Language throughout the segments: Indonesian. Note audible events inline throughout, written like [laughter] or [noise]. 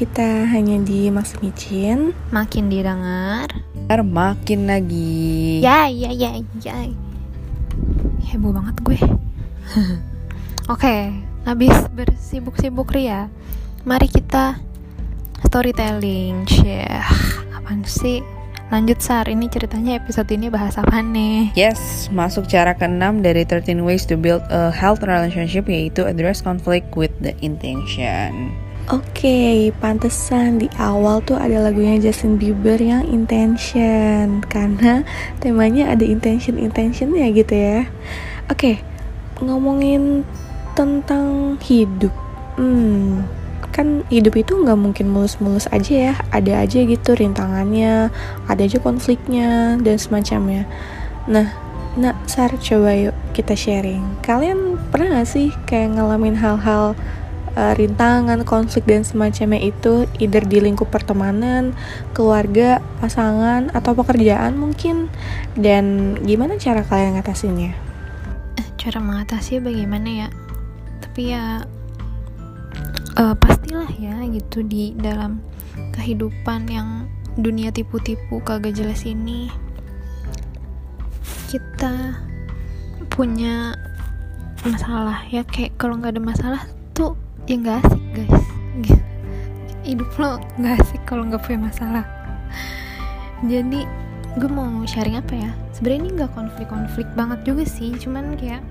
kita hanya di Mas Micin. Makin didengar. Ntar makin lagi. Ya ya ya ya. Heboh banget gue. [laughs] Oke, habis bersibuk-sibuk ria Mari kita storytelling. Syah, apaan sih? Lanjut Sar, ini ceritanya episode ini bahas apa nih? Yes, masuk cara keenam dari 13 ways to build a healthy relationship yaitu address conflict with the intention. Oke, okay, pantesan di awal tuh ada lagunya Justin Bieber yang intention karena temanya ada intention intention ya gitu ya. Oke, okay, ngomongin tentang hidup. Hmm, kan hidup itu nggak mungkin mulus-mulus aja ya ada aja gitu rintangannya ada aja konfliknya dan semacamnya nah nah Sar coba yuk kita sharing kalian pernah gak sih kayak ngalamin hal-hal uh, rintangan konflik dan semacamnya itu either di lingkup pertemanan keluarga pasangan atau pekerjaan mungkin. Dan gimana cara kalian ngatasinnya? Eh, cara mengatasi bagaimana ya? Tapi ya uh, pastilah ya gitu di dalam kehidupan yang dunia tipu-tipu kagak jelas ini. Kita punya masalah ya kayak kalau nggak ada masalah tuh ya nggak asik guys. Hidup lo nggak asik kalau nggak punya masalah. Jadi gue mau sharing apa ya? Sebenarnya ini nggak konflik-konflik banget juga sih. Cuman kayak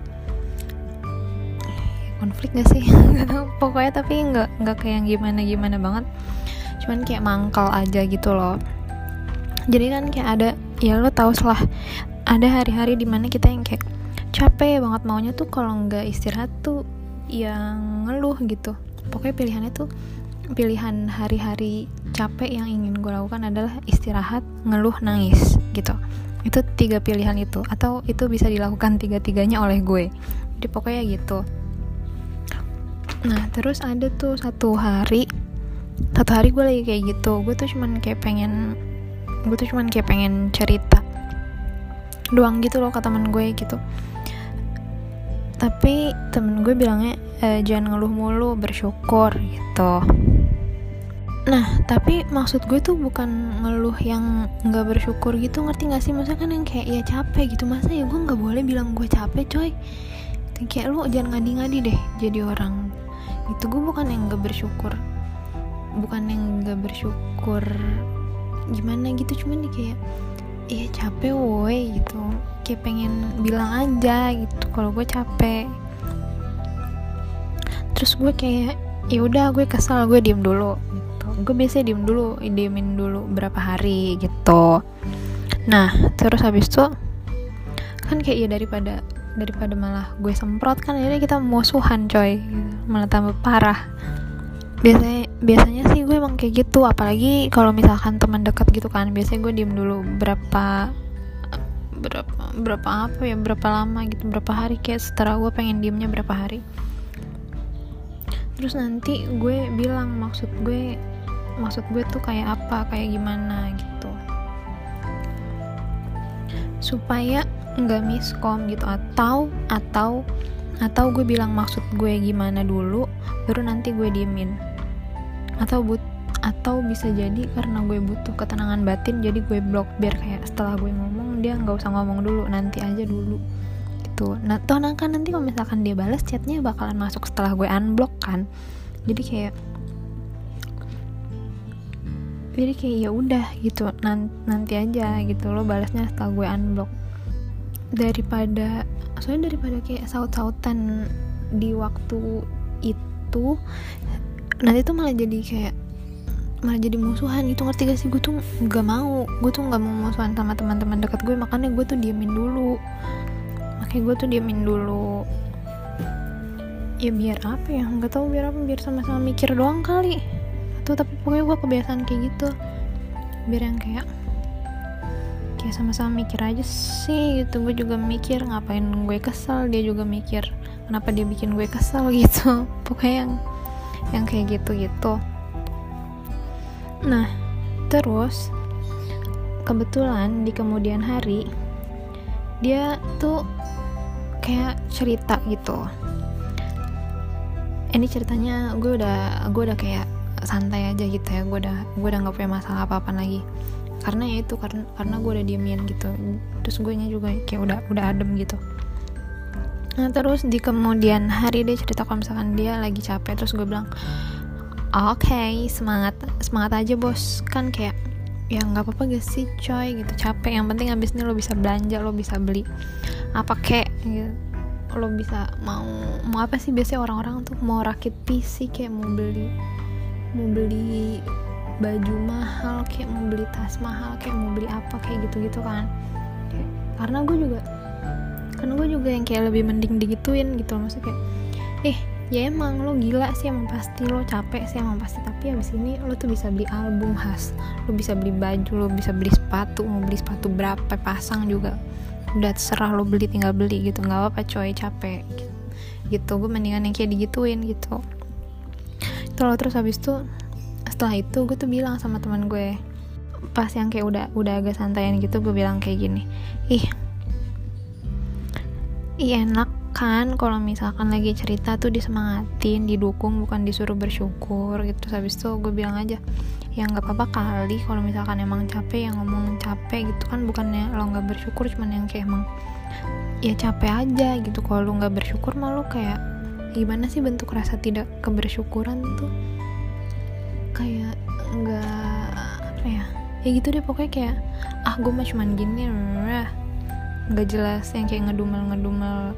konflik gak sih? [laughs] Pokoknya tapi nggak nggak kayak yang gimana gimana banget. Cuman kayak mangkal aja gitu loh. Jadi kan kayak ada ya lo tau setelah ada hari-hari di mana kita yang kayak capek banget. Maunya tuh kalau nggak istirahat tuh yang ngeluh gitu. Pokoknya pilihannya tuh pilihan hari-hari capek yang ingin gue lakukan adalah istirahat ngeluh nangis gitu. Itu tiga pilihan itu atau itu bisa dilakukan tiga-tiganya oleh gue. Jadi pokoknya gitu. Nah terus ada tuh satu hari satu hari gue lagi kayak gitu. Gue tuh cuman kayak pengen gue tuh cuman kayak pengen cerita doang gitu loh ke temen gue gitu tapi temen gue bilangnya e, jangan ngeluh mulu bersyukur gitu. Nah tapi maksud gue tuh bukan ngeluh yang nggak bersyukur gitu ngerti gak sih? Masa kan yang kayak ya capek gitu. Masa ya gue nggak boleh bilang gue capek coy? Kayak lu jangan ngadi-ngadi deh jadi orang. Itu gue bukan yang gak bersyukur. Bukan yang gak bersyukur gimana gitu cuman kayak iya capek woi gitu. Kayak pengen bilang aja gitu kalau gue capek. Terus gue kayak ya udah gue kesal gue diem dulu gitu. Gue biasanya diem dulu diemin dulu berapa hari gitu. Nah terus habis itu kan kayak ya daripada daripada malah gue semprot kan jadi kita musuhan coy. Malah tambah parah biasanya biasanya sih gue emang kayak gitu. Apalagi kalau misalkan teman dekat gitu kan biasanya gue diem dulu berapa berapa berapa apa ya berapa lama gitu berapa hari. Kayak setelah gue pengen diemnya berapa hari. Terus nanti gue bilang maksud gue maksud gue tuh kayak apa kayak gimana gitu. Supaya nggak miskom gitu atau atau atau gue bilang maksud gue gimana dulu baru nanti gue diemin atau but atau bisa jadi karena gue butuh ketenangan batin jadi gue blok biar kayak setelah gue ngomong dia nggak usah ngomong dulu nanti aja dulu. Gitu. Nah toh kan nanti kalau misalkan dia balas chatnya bakalan masuk setelah gue unblock kan. Jadi kayak jadi kayak ya udah gitu nanti aja gitu lo balasnya setelah gue unblock. Daripada soalnya daripada kayak saut-sautan di waktu itu nanti tuh malah jadi kayak malah jadi musuhan itu ngerti gak sih? Gue tuh gak mau. Gue tuh gak mau musuhan sama teman-teman dekat gue makanya gue tuh diemin dulu. Makanya gue tuh diemin dulu. Ya biar apa ya? Nggak tahu biar apa. Biar sama-sama mikir doang kali. Atau tapi pokoknya gue kebiasaan kayak gitu. Biar yang kayak kayak sama-sama mikir aja sih gitu. Gue juga mikir ngapain gue kesel dia juga mikir kenapa dia bikin gue kesel gitu. [laughs] Pokoknya yang yang kayak gitu gitu nah terus kebetulan di kemudian hari dia tuh kayak cerita gitu. Ini ceritanya gue udah gue udah kayak santai aja gitu ya. Gue udah gue udah nggak punya masalah apa apa lagi. Karena ya itu karena karena gue udah diemin gitu. Terus gue nya juga kayak udah udah adem gitu nah terus di kemudian hari dia cerita kalau misalkan dia lagi capek terus gue bilang oke okay, semangat semangat aja bos. Kan kayak ya nggak apa-apa gak sih coy gitu. Capek yang penting abis ini lo bisa belanja lo bisa beli apa kek gitu. Lo bisa mau mau apa sih? Biasanya orang-orang tuh mau rakit PC kayak mau beli mau beli baju mahal kayak mau beli tas mahal kayak mau beli apa kayak gitu-gitu kan. Karena gue juga karena gue juga yang kayak lebih mending digituin gitu loh. Maksudnya kayak eh ya emang lo gila sih emang pasti lo capek sih emang pasti. Tapi abis ini lo tuh bisa beli album khas lo bisa beli baju lo bisa beli sepatu mau beli sepatu berapa pasang juga. Udah terserah lo beli tinggal beli gitu. Nggak apa-apa coy capek. Gitu gue mendingan yang kayak digituin gitu. Itu lo terus habis tuh setelah itu gue tuh bilang sama teman gue. Pas yang kayak udah udah agak santaian gitu gue bilang kayak gini ih ih enak kan kalau misalkan lagi cerita tuh disemangatin didukung bukan disuruh bersyukur gitu. Terus habis itu gue bilang aja ya nggak apa-apa kali kalau misalkan emang capek yang ngomong capek gitu kan bukannya lo nggak bersyukur cuman yang kayak emang ya capek aja gitu. Kalau lo nggak bersyukur malu kayak gimana sih bentuk rasa tidak kebersyukuran tuh? Kayak nggak apa ya ya gitu deh. Pokoknya kayak ah gue mah cuman gini nggak jelas yang kayak ngedumel ngedumel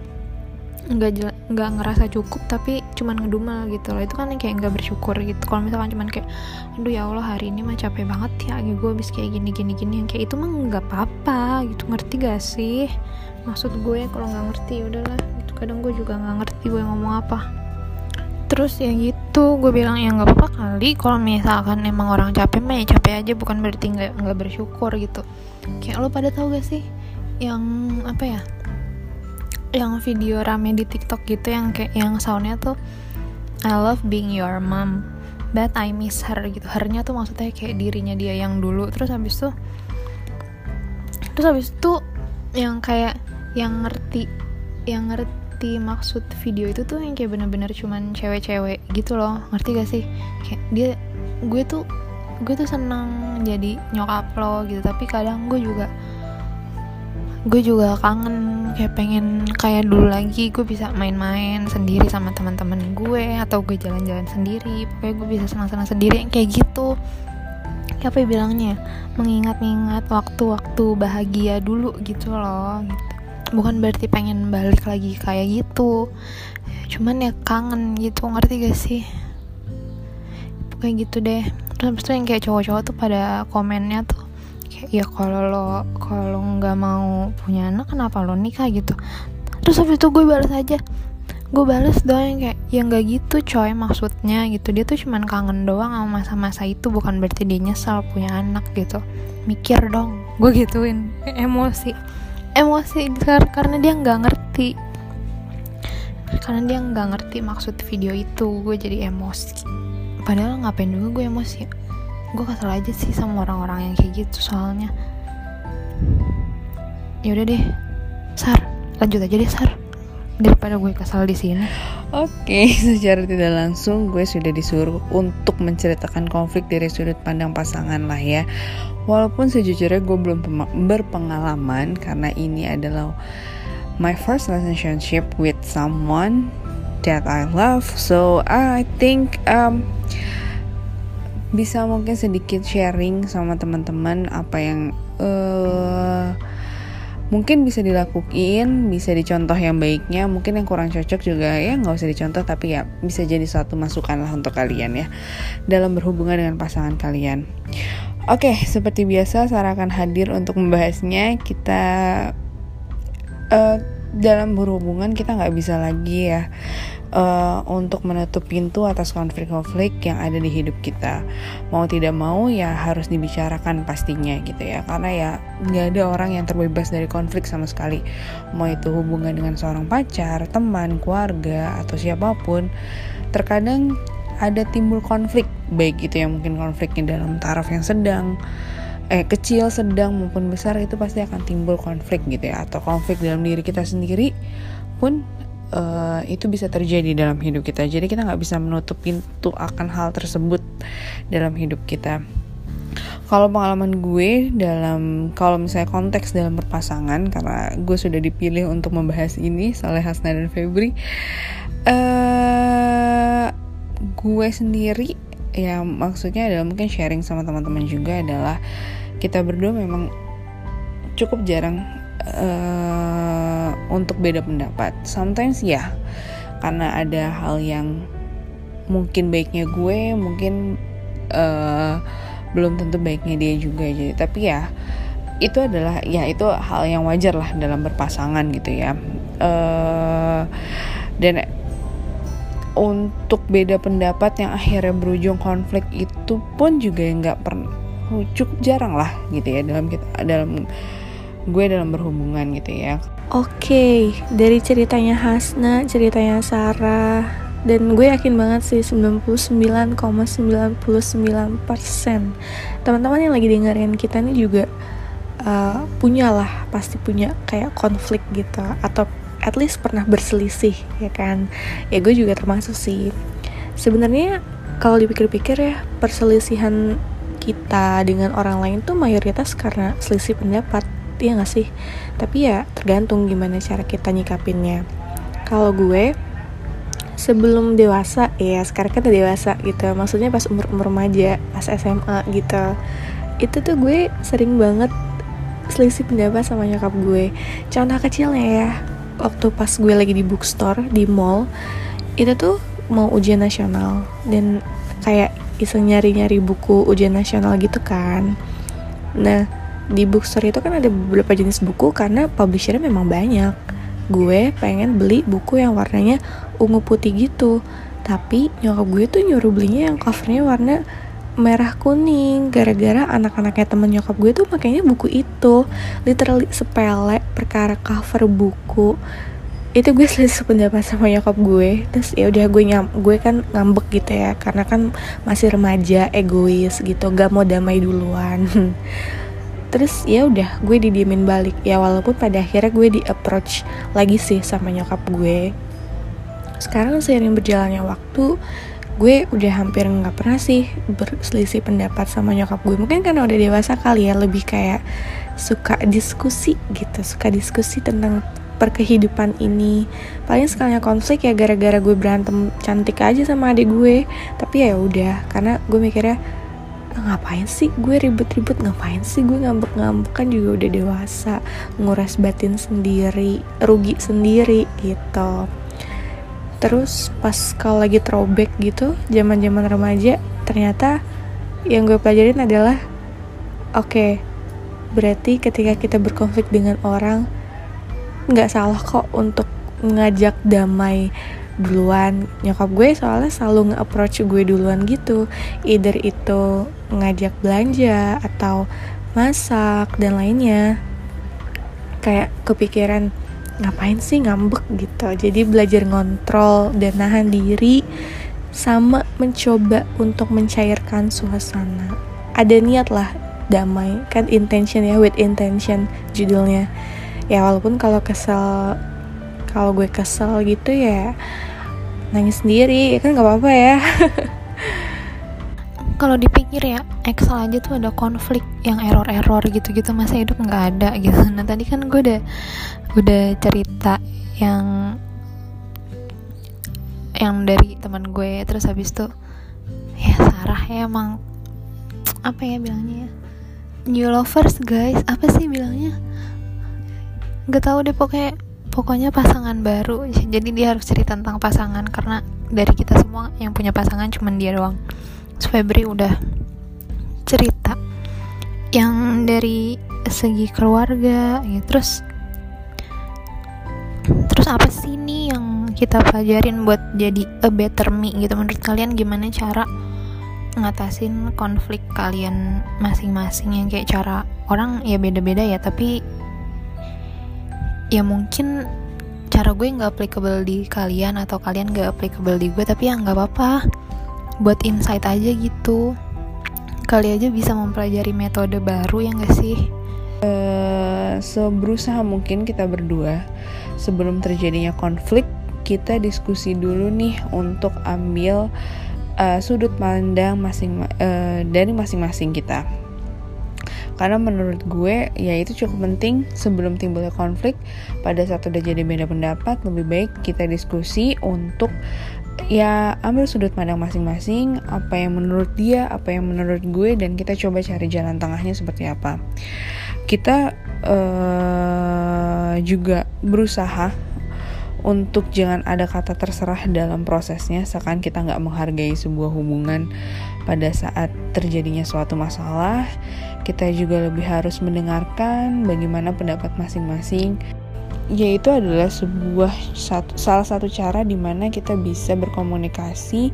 nggak jelas nggak ngerasa cukup tapi cuman ngedumel gitu loh. Itu kan yang kayak nggak bersyukur gitu. Kalau misalkan cuman kayak aduh ya allah hari ini mah capek banget ya gue habis kayak gini gini gini yang kayak itu mah nggak apa-apa gitu. Ngerti gak sih? Maksud gue kalau nggak ngerti ya udahlah. Gitu kadang gue juga nggak ngerti gue ngomong apa. Terus ya gitu gue bilang ya nggak apa-apa kali kalau misalkan emang orang capek mah ya capek aja bukan berarti nggak nggak bersyukur gitu. Kayak lo pada tahu gak sih yang apa ya yang video rame di TikTok gitu yang kayak yang soundnya tuh I love being your mom but I miss her gitu. Hernya tuh maksudnya kayak dirinya dia yang dulu. Terus habis tuh terus habis itu yang kayak yang ngerti yang ngerti maksud video itu tuh yang kayak bener-bener cuman cewek-cewek gitu loh. Ngerti gak sih? Kayak dia gue tuh gue tuh senang jadi nyokap lo gitu. Tapi kadang gue juga gue juga kangen kayak pengen kayak dulu lagi gue bisa main-main sendiri sama teman-teman gue atau gue jalan-jalan sendiri. Pokoknya gue bisa senang-senang sendiri kayak gitu. Kayak apa ya bilangnya mengingat-ingat waktu-waktu bahagia dulu gitu loh gitu. Bukan berarti pengen balik lagi kayak gitu. Cuman ya kangen gitu ngerti gak sih? Kayak gitu deh. Terus itu yang kayak cowok-cowok tuh pada komennya tuh ya kalau lo kalau nggak mau punya anak kenapa lo nikah gitu? Terus habis itu gue balas aja. Gue balas doang kayak ya nggak gitu coy maksudnya gitu. Dia tuh cuman kangen doang sama masa-masa itu bukan berarti dia nyesal punya anak gitu. Mikir dong gue gituin. Emosi. Emosi karena dia nggak ngerti. Karena dia nggak ngerti maksud video itu gue jadi emosi. Padahal ngapain juga gue emosi gue kesel aja sih sama orang-orang yang kayak gitu soalnya ya udah deh sar lanjut aja deh sar daripada gue kesal di sini. Oke, [laughs] secara tidak langsung gue sudah disuruh untuk menceritakan konflik dari sudut pandang pasangan lah ya. Walaupun sejujurnya gue belum berpengalaman karena ini adalah my first relationship with someone that I love. So I think um, bisa mungkin sedikit sharing sama teman-teman apa yang uh, mungkin bisa dilakuin, bisa dicontoh yang baiknya, mungkin yang kurang cocok juga ya nggak usah dicontoh tapi ya bisa jadi suatu masukan lah untuk kalian ya dalam berhubungan dengan pasangan kalian. Oke, seperti biasa Sarah akan hadir untuk membahasnya. Kita uh, dalam berhubungan kita nggak bisa lagi ya uh, untuk menutup pintu atas konflik-konflik yang ada di hidup kita. Mau tidak mau ya harus dibicarakan pastinya gitu ya. Karena ya nggak ada orang yang terbebas dari konflik sama sekali. Mau itu hubungan dengan seorang pacar, teman, keluarga atau siapa pun. Terkadang ada timbul konflik baik itu yang mungkin konfliknya dalam taraf yang sedang eh kecil sedang maupun besar itu pasti akan timbul konflik gitu ya atau konflik dalam diri kita sendiri pun uh, itu bisa terjadi dalam hidup kita. Jadi kita nggak bisa menutup pintu akan hal tersebut dalam hidup kita. Kalau pengalaman gue dalam kalau misalnya konteks dalam berpasangan karena gue sudah dipilih untuk membahas ini Saleh Hasna dan Febri uh, gue sendiri ya maksudnya adalah mungkin sharing sama teman-teman juga adalah kita berdua memang cukup jarang uh, untuk beda pendapat. Sometimes ya karena ada hal yang mungkin baiknya gue mungkin uh, belum tentu baiknya dia juga. Jadi tapi ya itu adalah ya itu hal yang wajar lah dalam berpasangan gitu ya. Uh, dan untuk beda pendapat yang akhirnya berujung konflik itu pun juga nggak pernah cukup jarang lah gitu ya dalam kita dalam gue dalam berhubungan gitu ya. Oke, okay, dari ceritanya Hasna, ceritanya Sarah, dan gue yakin banget sih 99,99% teman-teman yang lagi dengerin kita ini juga uh, punya lah pasti punya kayak konflik gitu atau at least pernah berselisih ya kan? Ya gue juga termasuk sih. Sebenarnya kalau dipikir-pikir ya perselisihan kita dengan orang lain tuh mayoritas karena selisih pendapat ya gak sih? Tapi ya tergantung gimana cara kita nyikapinnya. Kalau gue sebelum dewasa ya sekarang kan udah dewasa gitu. Maksudnya pas umur umur remaja pas SMA gitu. Itu tuh gue sering banget selisih pendapat sama nyokap gue. Contoh kecilnya ya waktu pas gue lagi di bookstore di mall itu tuh mau ujian nasional. Dan kayak iseng nyari-nyari buku ujian nasional gitu kan. Nah di bookstore itu kan ada beberapa jenis buku karena publishernya memang banyak. Gue pengen beli buku yang warnanya ungu putih gitu. Tapi nyokap gue tuh nyuruh belinya yang covernya warna merah kuning. Gara-gara anak-anaknya temen nyokap gue tuh makanya buku itu. Literally sepele perkara cover buku. Itu gue selalu sependapat sama nyokap gue. Terus ya udah gue nyam gue kan ngambek gitu ya. Karena kan masih remaja egois gitu. Gak mau damai duluan [laughs] terus ya udah gue didiemin balik. Ya walaupun pada akhirnya gue di approach lagi sih sama nyokap gue. Sekarang seiring berjalannya waktu gue udah hampir nggak pernah sih berselisih pendapat sama nyokap gue. Mungkin karena udah dewasa kali ya lebih kayak suka diskusi gitu suka diskusi tentang perkehidupan ini. Paling sekalinya konflik ya gara-gara gue berantem cantik aja sama adik gue. Tapi ya udah karena gue mikirnya ngapain sih gue ribet-ribet? Ngapain sih gue ngambek-ngambek? Kan juga udah dewasa nguras batin sendiri rugi sendiri gitu. Terus pas kalau lagi throwback gitu zaman-zaman remaja ternyata yang gue pelajarin adalah oke okay, berarti ketika kita berkonflik dengan orang nggak salah kok untuk ngajak damai duluan. Nyokap gue soalnya selalu nge-approach gue duluan gitu. Either itu ngajak belanja atau masak dan lainnya. Kayak kepikiran ngapain sih ngambek? gitu. Jadi belajar ngontrol dan nahan diri sama mencoba untuk mencairkan suasana. Ada niat lah damai. Kan intention ya with intention judulnya. Ya walaupun kalau kesel kalau gue kesel gitu ya nangis sendiri ya kan nggak apa-apa ya [laughs] kalau dipikir ya Excel aja tuh ada konflik yang error-error gitu-gitu masa hidup nggak ada gitu. [laughs] Nah tadi kan gue udah udah cerita yang yang dari teman gue terus habis tuh ya Sarah ya emang apa ya bilangnya ya new lovers guys apa sih bilangnya? Nggak tahu deh pokoknya pokoknya pasangan baru. Jadi dia harus cerita tentang pasangan karena dari kita semua yang punya pasangan cuma dia doang Febri udah cerita yang dari segi keluarga ya terus terus apa sih nih yang kita pelajarin buat jadi a better me gitu? Menurut kalian gimana cara ngatasin konflik kalian masing-masing yang kayak cara orang ya beda-beda ya tapi ya mungkin cara gue nggak applicable di kalian atau kalian nggak applicable di gue tapi ya nggak apa-apa buat insight aja gitu. Kali aja bisa mempelajari metode baru ya nggak sih? Uh, seberusaha mungkin kita berdua sebelum terjadinya konflik kita diskusi dulu nih untuk ambil uh, sudut pandang masing uh, dari masing-masing kita. Karena menurut gue ya itu cukup penting sebelum timbulnya konflik pada saat udah jadi beda pendapat lebih baik kita diskusi untuk ya ambil sudut pandang masing-masing apa yang menurut dia apa yang menurut gue dan kita coba cari jalan tengahnya seperti apa. Kita uh, juga berusaha untuk jangan ada kata terserah dalam prosesnya seakan kita nggak menghargai sebuah hubungan pada saat terjadinya suatu masalah. Kita juga lebih harus mendengarkan bagaimana pendapat masing-masing yaitu adalah sebuah satu, salah satu cara di mana kita bisa berkomunikasi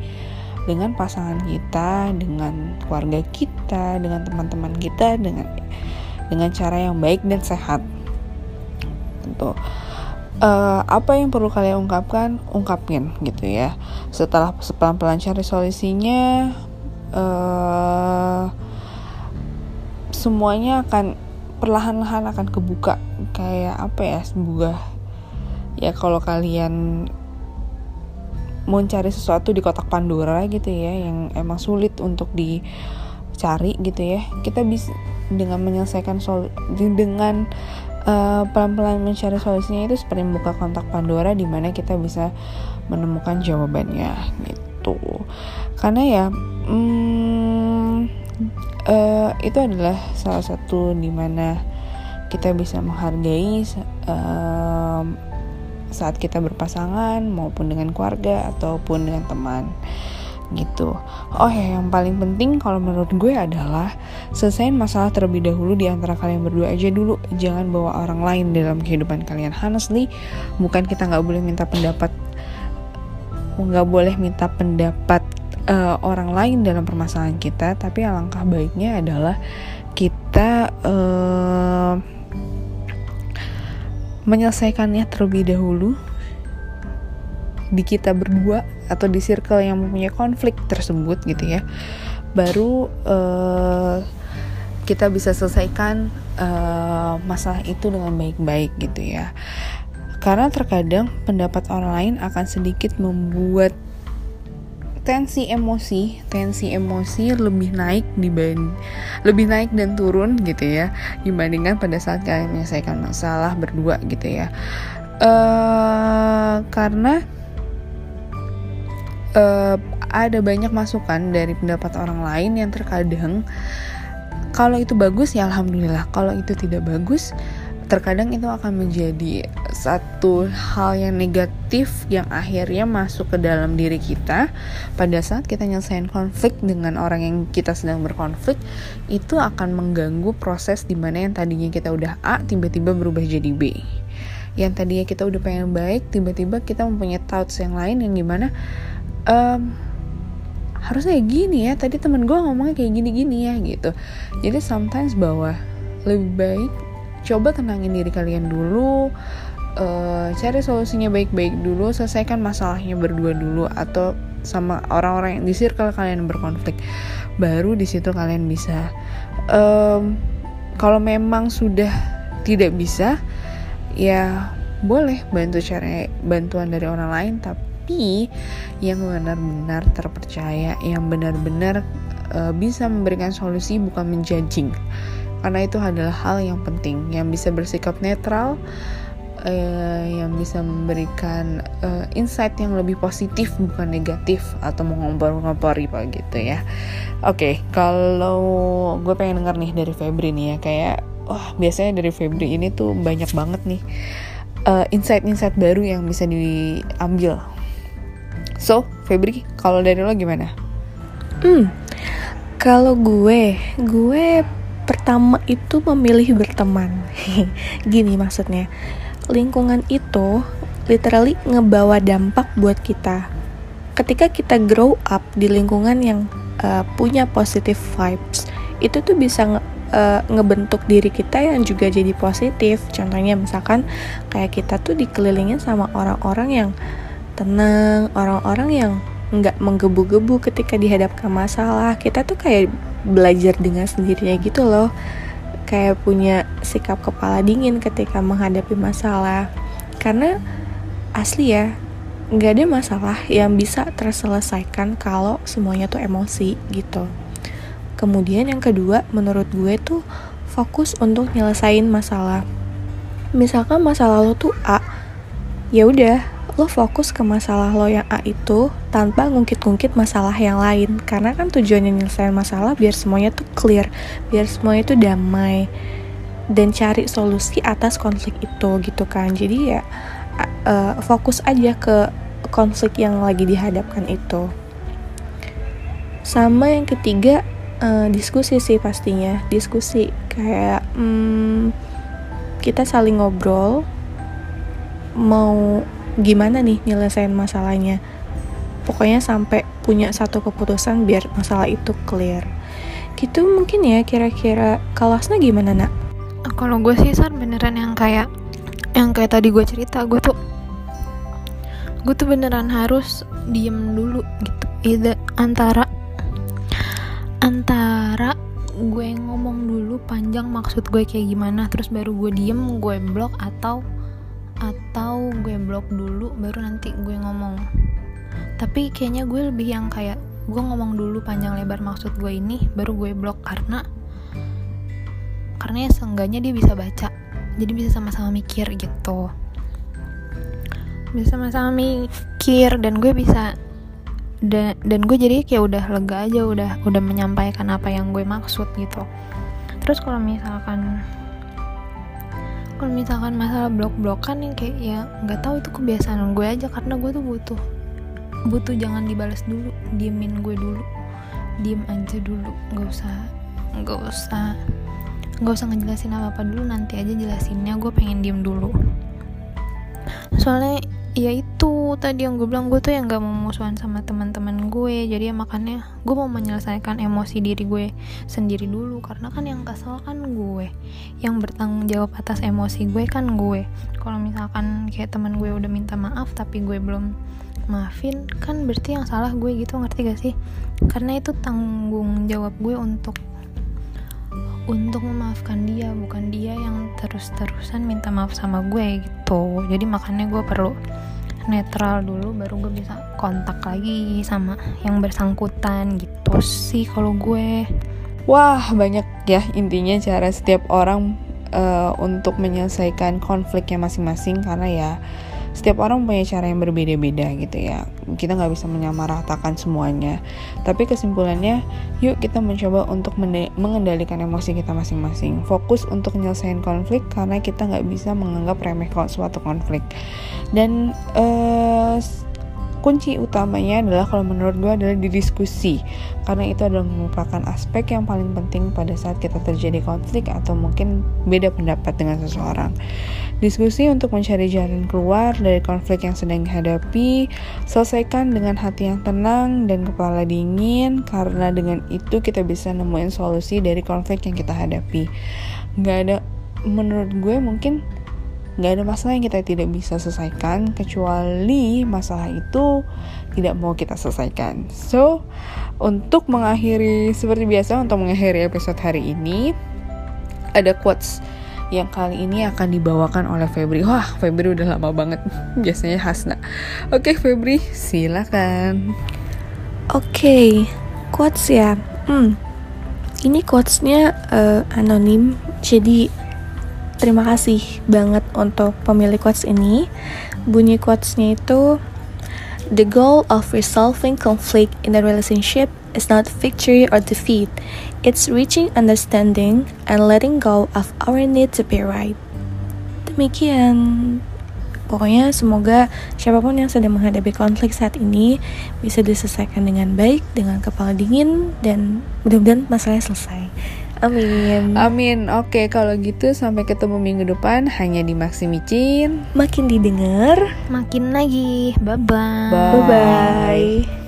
dengan pasangan kita, dengan keluarga kita, dengan teman-teman kita, dengan dengan cara yang baik dan sehat. Tentu uh, apa yang perlu kalian ungkapkan ungkapin gitu ya. Setelah pelan-pelan cari solusinya uh, semuanya akan perlahan-lahan akan kebuka kayak apa ya sebuah ya kalau kalian mau cari sesuatu di kotak Pandora gitu ya yang emang sulit untuk dicari gitu ya kita bisa dengan menyelesaikan sol dengan eh, pelan-pelan mencari solusinya itu seperti membuka kontak Pandora di mana kita bisa menemukan jawabannya gitu. Karena ya hmm, uh, itu adalah salah satu di mana kita bisa menghargai uh, saat kita berpasangan maupun dengan keluarga ataupun dengan teman gitu. Oh ya, yang paling penting kalau menurut gue adalah selesaiin masalah terlebih dahulu di antara kalian berdua aja dulu. Jangan bawa orang lain dalam kehidupan kalian. Honestly, bukan kita nggak boleh minta pendapat, nggak boleh minta pendapat uh, orang lain dalam permasalahan kita, tapi alangkah baiknya adalah kita uh, menyelesaikannya terlebih dahulu di kita berdua atau di circle yang mempunyai konflik tersebut gitu ya. Baru uh, kita bisa selesaikan uh, masalah itu dengan baik-baik gitu ya. Karena terkadang pendapat orang lain akan sedikit membuat tensi emosi, tensi emosi lebih naik dibanding lebih naik dan turun gitu ya dibandingkan pada saat kalian menyelesaikan masalah berdua gitu ya. Uh, karena uh, ada banyak masukan dari pendapat orang lain yang terkadang kalau itu bagus ya alhamdulillah kalau itu tidak bagus terkadang itu akan menjadi satu hal yang negatif yang akhirnya masuk ke dalam diri kita. Pada saat kita nyelesain konflik dengan orang yang kita sedang berkonflik itu akan mengganggu proses di mana yang tadinya kita udah A tiba-tiba berubah jadi B. Yang tadinya kita udah pengen baik tiba-tiba kita mempunyai thoughts yang lain yang gimana um, harusnya gini ya tadi temen gue ngomongnya kayak gini-gini ya gitu. Jadi sometimes bahwa lebih baik coba tenangin diri kalian dulu uh, cari solusinya baik-baik dulu selesaikan masalahnya berdua dulu atau sama orang-orang yang di circle kalian berkonflik. Baru di situ kalian bisa. Um, kalau memang sudah tidak bisa ya boleh bantu cari bantuan dari orang lain tapi yang benar-benar terpercaya yang benar-benar uh, bisa memberikan solusi bukan menjudging karena itu adalah hal yang penting yang bisa bersikap netral uh, yang bisa memberikan uh, insight yang lebih positif bukan negatif atau mengompor-ngompori pak gitu ya oke okay, kalau gue pengen denger nih dari Febri nih ya kayak wah biasanya dari Febri ini tuh banyak banget nih uh, insight-insight baru yang bisa diambil So, Febri, kalau dari lo gimana? Hmm, kalau gue, gue pertama itu memilih berteman. [laughs] Gini maksudnya, lingkungan itu literally ngebawa dampak buat kita. Ketika kita grow up di lingkungan yang uh, punya positive vibes, itu tuh bisa nge uh, ngebentuk diri kita yang juga jadi positif. Contohnya misalkan kayak kita tuh dikelilingin sama orang-orang yang tenang orang-orang yang nggak menggebu-gebu ketika dihadapkan masalah. Kita tuh kayak belajar dengan sendirinya gitu loh. Kayak punya sikap kepala dingin ketika menghadapi masalah. Karena asli ya nggak ada masalah yang bisa terselesaikan kalau semuanya tuh emosi gitu. Kemudian yang kedua menurut gue tuh fokus untuk nyelesain masalah. Misalkan masalah lo tuh A ya udah lo fokus ke masalah lo yang A itu tanpa ngungkit-ngungkit masalah yang lain. Karena kan tujuannya nyelesain masalah biar semuanya tuh clear biar semuanya tuh damai dan cari solusi atas konflik itu gitu kan. Jadi ya uh, fokus aja ke konflik yang lagi dihadapkan itu. Sama yang ketiga uh, diskusi sih pastinya. Diskusi kayak hmm, kita saling ngobrol mau gimana nih nyelesain masalahnya pokoknya sampai punya satu keputusan biar masalah itu clear. Gitu mungkin ya kira-kira kalasnya gimana nak? Kalau gue sih san beneran yang kayak yang kayak tadi gue cerita gue tuh gue tuh beneran harus diem dulu gitu. Either antara antara gue ngomong dulu panjang maksud gue kayak gimana terus baru gue diem gue blok atau atau gue blok dulu baru nanti gue ngomong tapi kayaknya gue lebih yang kayak gue ngomong dulu panjang lebar maksud gue ini baru gue blok. Karena karena ya seenggaknya dia bisa baca. Jadi bisa sama-sama mikir gitu. Bisa sama-sama mikir dan gue bisa dan dan gue jadi kayak udah lega aja udah udah menyampaikan apa yang gue maksud gitu. Terus kalau misalkan kalau misalkan masalah blok-blokan yang kayak ya nggak tahu itu kebiasaan gue aja. Karena gue tuh butuh butuh jangan dibalas dulu diemin gue dulu. Diem aja dulu nggak usah nggak usah nggak usah ngejelasin apa apa dulu nanti aja jelasinnya. Gue pengen diem dulu. Soalnya ya itu tadi yang gue bilang gue tuh yang gak mau musuhan sama teman-teman gue. Jadi ya makanya gue mau menyelesaikan emosi diri gue sendiri dulu. Karena kan yang kesel kan gue. Yang bertanggung jawab atas emosi gue kan gue. Kalau misalkan kayak teman gue udah minta maaf tapi gue belum maafin kan berarti yang salah gue gitu ngerti gak sih? Karena itu tanggung jawab gue untuk untuk memaafkan dia bukan dia yang terus-terusan minta maaf sama gue gitu. Jadi makanya gue perlu netral dulu baru gue bisa kontak lagi sama yang bersangkutan gitu sih kalau gue. Wah banyak ya intinya cara setiap orang uh, untuk menyelesaikan konfliknya masing-masing. Karena ya setiap orang punya cara yang berbeda-beda gitu ya. Kita nggak bisa menyamaratakan semuanya. Tapi kesimpulannya yuk kita mencoba untuk mengendalikan emosi kita masing-masing. Fokus untuk menyelesaikan konflik karena kita nggak bisa menganggap remeh suatu konflik. Dan uh, kunci utamanya adalah kalau menurut gue adalah di diskusi. Karena itu adalah merupakan aspek yang paling penting pada saat kita terjadi konflik atau mungkin beda pendapat dengan seseorang. Diskusi untuk mencari jalan keluar dari konflik yang sedang dihadapi selesaikan dengan hati yang tenang dan kepala dingin. Karena dengan itu kita bisa nemuin solusi dari konflik yang kita hadapi. Nggak ada menurut gue mungkin nggak ada masalah yang kita tidak bisa selesaikan kecuali masalah itu tidak mau kita selesaikan. So, untuk mengakhiri seperti biasa untuk mengakhiri episode hari ini ada quotes yang kali ini akan dibawakan oleh Febri. Wah, Febri udah lama banget. [laughs] Biasanya Hasna. Oke, Febri, silakan. Oke, okay, quotes ya. Hmm. Ini quotesnya uh, anonim, jadi terima kasih banget untuk pemilik quotes ini. Bunyi quotesnya itu The goal of resolving conflict in a relationship is not victory or defeat. It's reaching understanding and letting go of our need to be right. Demikian. Pokoknya semoga siapa pun yang sedang menghadapi konflik saat ini bisa diselesaikan dengan baik, dengan kepala dingin, dan mudah-mudahan masalahnya selesai. Amin. Amin. Oke, kalau gitu sampai ketemu minggu depan hanya di Maksimicin. Makin didengar, makin lagi. Bye bye. Bye bye.